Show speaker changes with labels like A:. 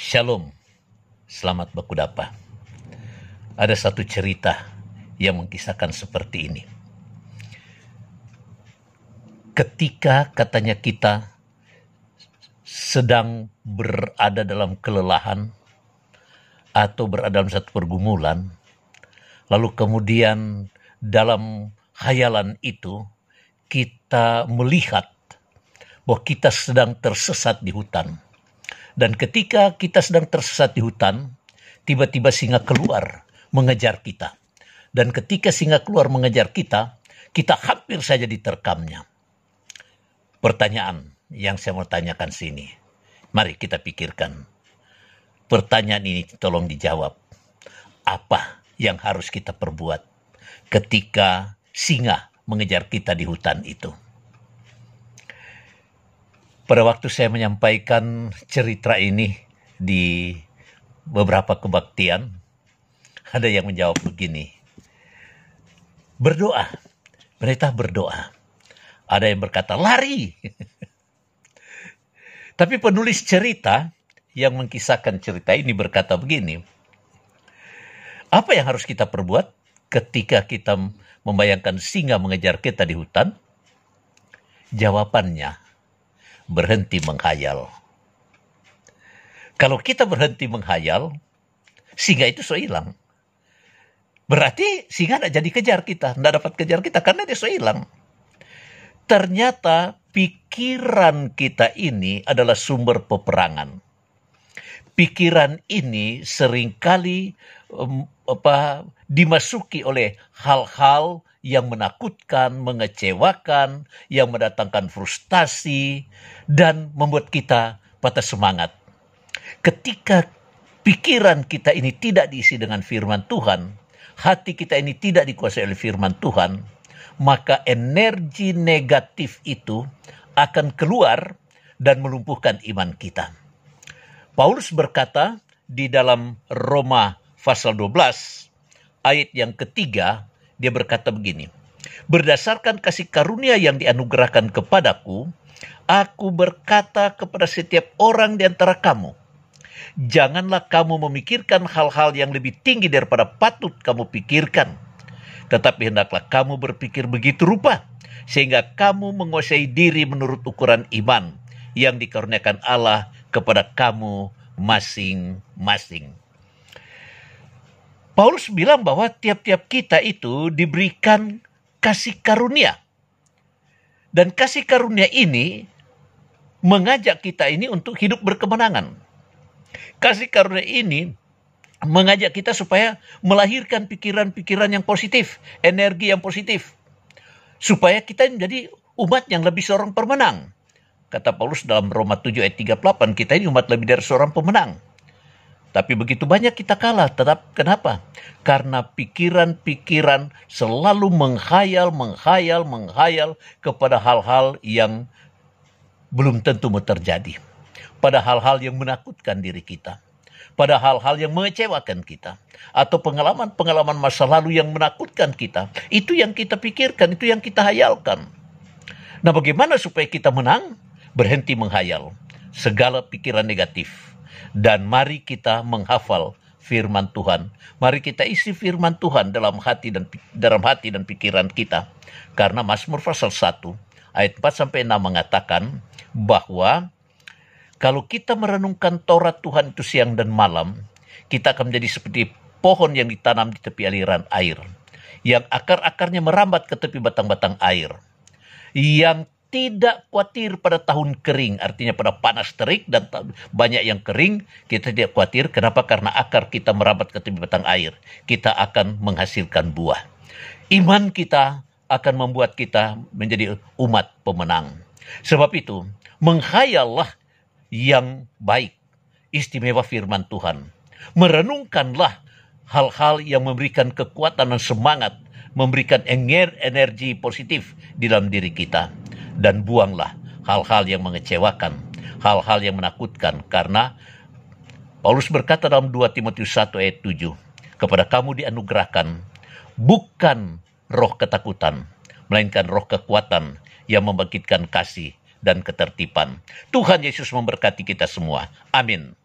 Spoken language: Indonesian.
A: Shalom, selamat berkudapa. Ada satu cerita yang mengkisahkan seperti ini. Ketika katanya kita sedang berada dalam kelelahan atau berada dalam satu pergumulan, lalu kemudian dalam khayalan itu kita melihat bahwa kita sedang tersesat di hutan dan ketika kita sedang tersesat di hutan, tiba-tiba singa keluar mengejar kita. Dan ketika singa keluar mengejar kita, kita hampir saja diterkamnya. Pertanyaan yang saya mau tanyakan sini. Mari kita pikirkan. Pertanyaan ini tolong dijawab. Apa yang harus kita perbuat ketika singa mengejar kita di hutan itu? Pada waktu saya menyampaikan cerita ini di beberapa kebaktian, ada yang menjawab begini. Berdoa. Mereka berdoa. Ada yang berkata lari. Tapi penulis cerita yang mengkisahkan cerita ini berkata begini. Apa yang harus kita perbuat ketika kita membayangkan singa mengejar kita di hutan? Jawabannya, berhenti menghayal. Kalau kita berhenti menghayal, singa itu so hilang. Berarti singa tidak jadi kejar kita, tidak dapat kejar kita karena dia so hilang. Ternyata pikiran kita ini adalah sumber peperangan. Pikiran ini sering kali um, apa dimasuki oleh hal-hal yang menakutkan, mengecewakan, yang mendatangkan frustasi, dan membuat kita patah semangat. Ketika pikiran kita ini tidak diisi dengan firman Tuhan, hati kita ini tidak dikuasai oleh firman Tuhan, maka energi negatif itu akan keluar dan melumpuhkan iman kita. Paulus berkata di dalam Roma pasal 12 ayat yang ketiga dia berkata begini, Berdasarkan kasih karunia yang dianugerahkan kepadaku, aku berkata kepada setiap orang di antara kamu, janganlah kamu memikirkan hal-hal yang lebih tinggi daripada patut kamu pikirkan. Tetapi hendaklah kamu berpikir begitu rupa, sehingga kamu menguasai diri menurut ukuran iman yang dikaruniakan Allah kepada kamu masing-masing. Paulus bilang bahwa tiap-tiap kita itu diberikan kasih karunia. Dan kasih karunia ini mengajak kita ini untuk hidup berkemenangan. Kasih karunia ini mengajak kita supaya melahirkan pikiran-pikiran yang positif, energi yang positif. Supaya kita menjadi umat yang lebih seorang pemenang. Kata Paulus dalam Roma 7 ayat 38, kita ini umat lebih dari seorang pemenang. Tapi begitu banyak kita kalah, tetap kenapa? Karena pikiran-pikiran selalu menghayal, menghayal, menghayal kepada hal-hal yang belum tentu terjadi. Pada hal-hal yang menakutkan diri kita. Pada hal-hal yang mengecewakan kita. Atau pengalaman-pengalaman masa lalu yang menakutkan kita. Itu yang kita pikirkan, itu yang kita hayalkan. Nah bagaimana supaya kita menang? Berhenti menghayal. Segala pikiran negatif dan mari kita menghafal firman Tuhan. Mari kita isi firman Tuhan dalam hati dan dalam hati dan pikiran kita. Karena Mazmur pasal 1 ayat 4 sampai 6 mengatakan bahwa kalau kita merenungkan Taurat Tuhan itu siang dan malam, kita akan menjadi seperti pohon yang ditanam di tepi aliran air, yang akar-akarnya merambat ke tepi batang-batang air, yang tidak khawatir pada tahun kering, artinya pada panas terik dan banyak yang kering, kita tidak khawatir. Kenapa? Karena akar kita merambat ke tepi batang air. Kita akan menghasilkan buah. Iman kita akan membuat kita menjadi umat pemenang. Sebab itu, menghayallah yang baik, istimewa firman Tuhan. Merenungkanlah hal-hal yang memberikan kekuatan dan semangat, memberikan energi positif di dalam diri kita dan buanglah hal-hal yang mengecewakan, hal-hal yang menakutkan karena Paulus berkata dalam 2 Timotius 1 ayat 7, kepada kamu dianugerahkan bukan roh ketakutan, melainkan roh kekuatan yang membangkitkan kasih dan ketertiban. Tuhan Yesus memberkati kita semua. Amin.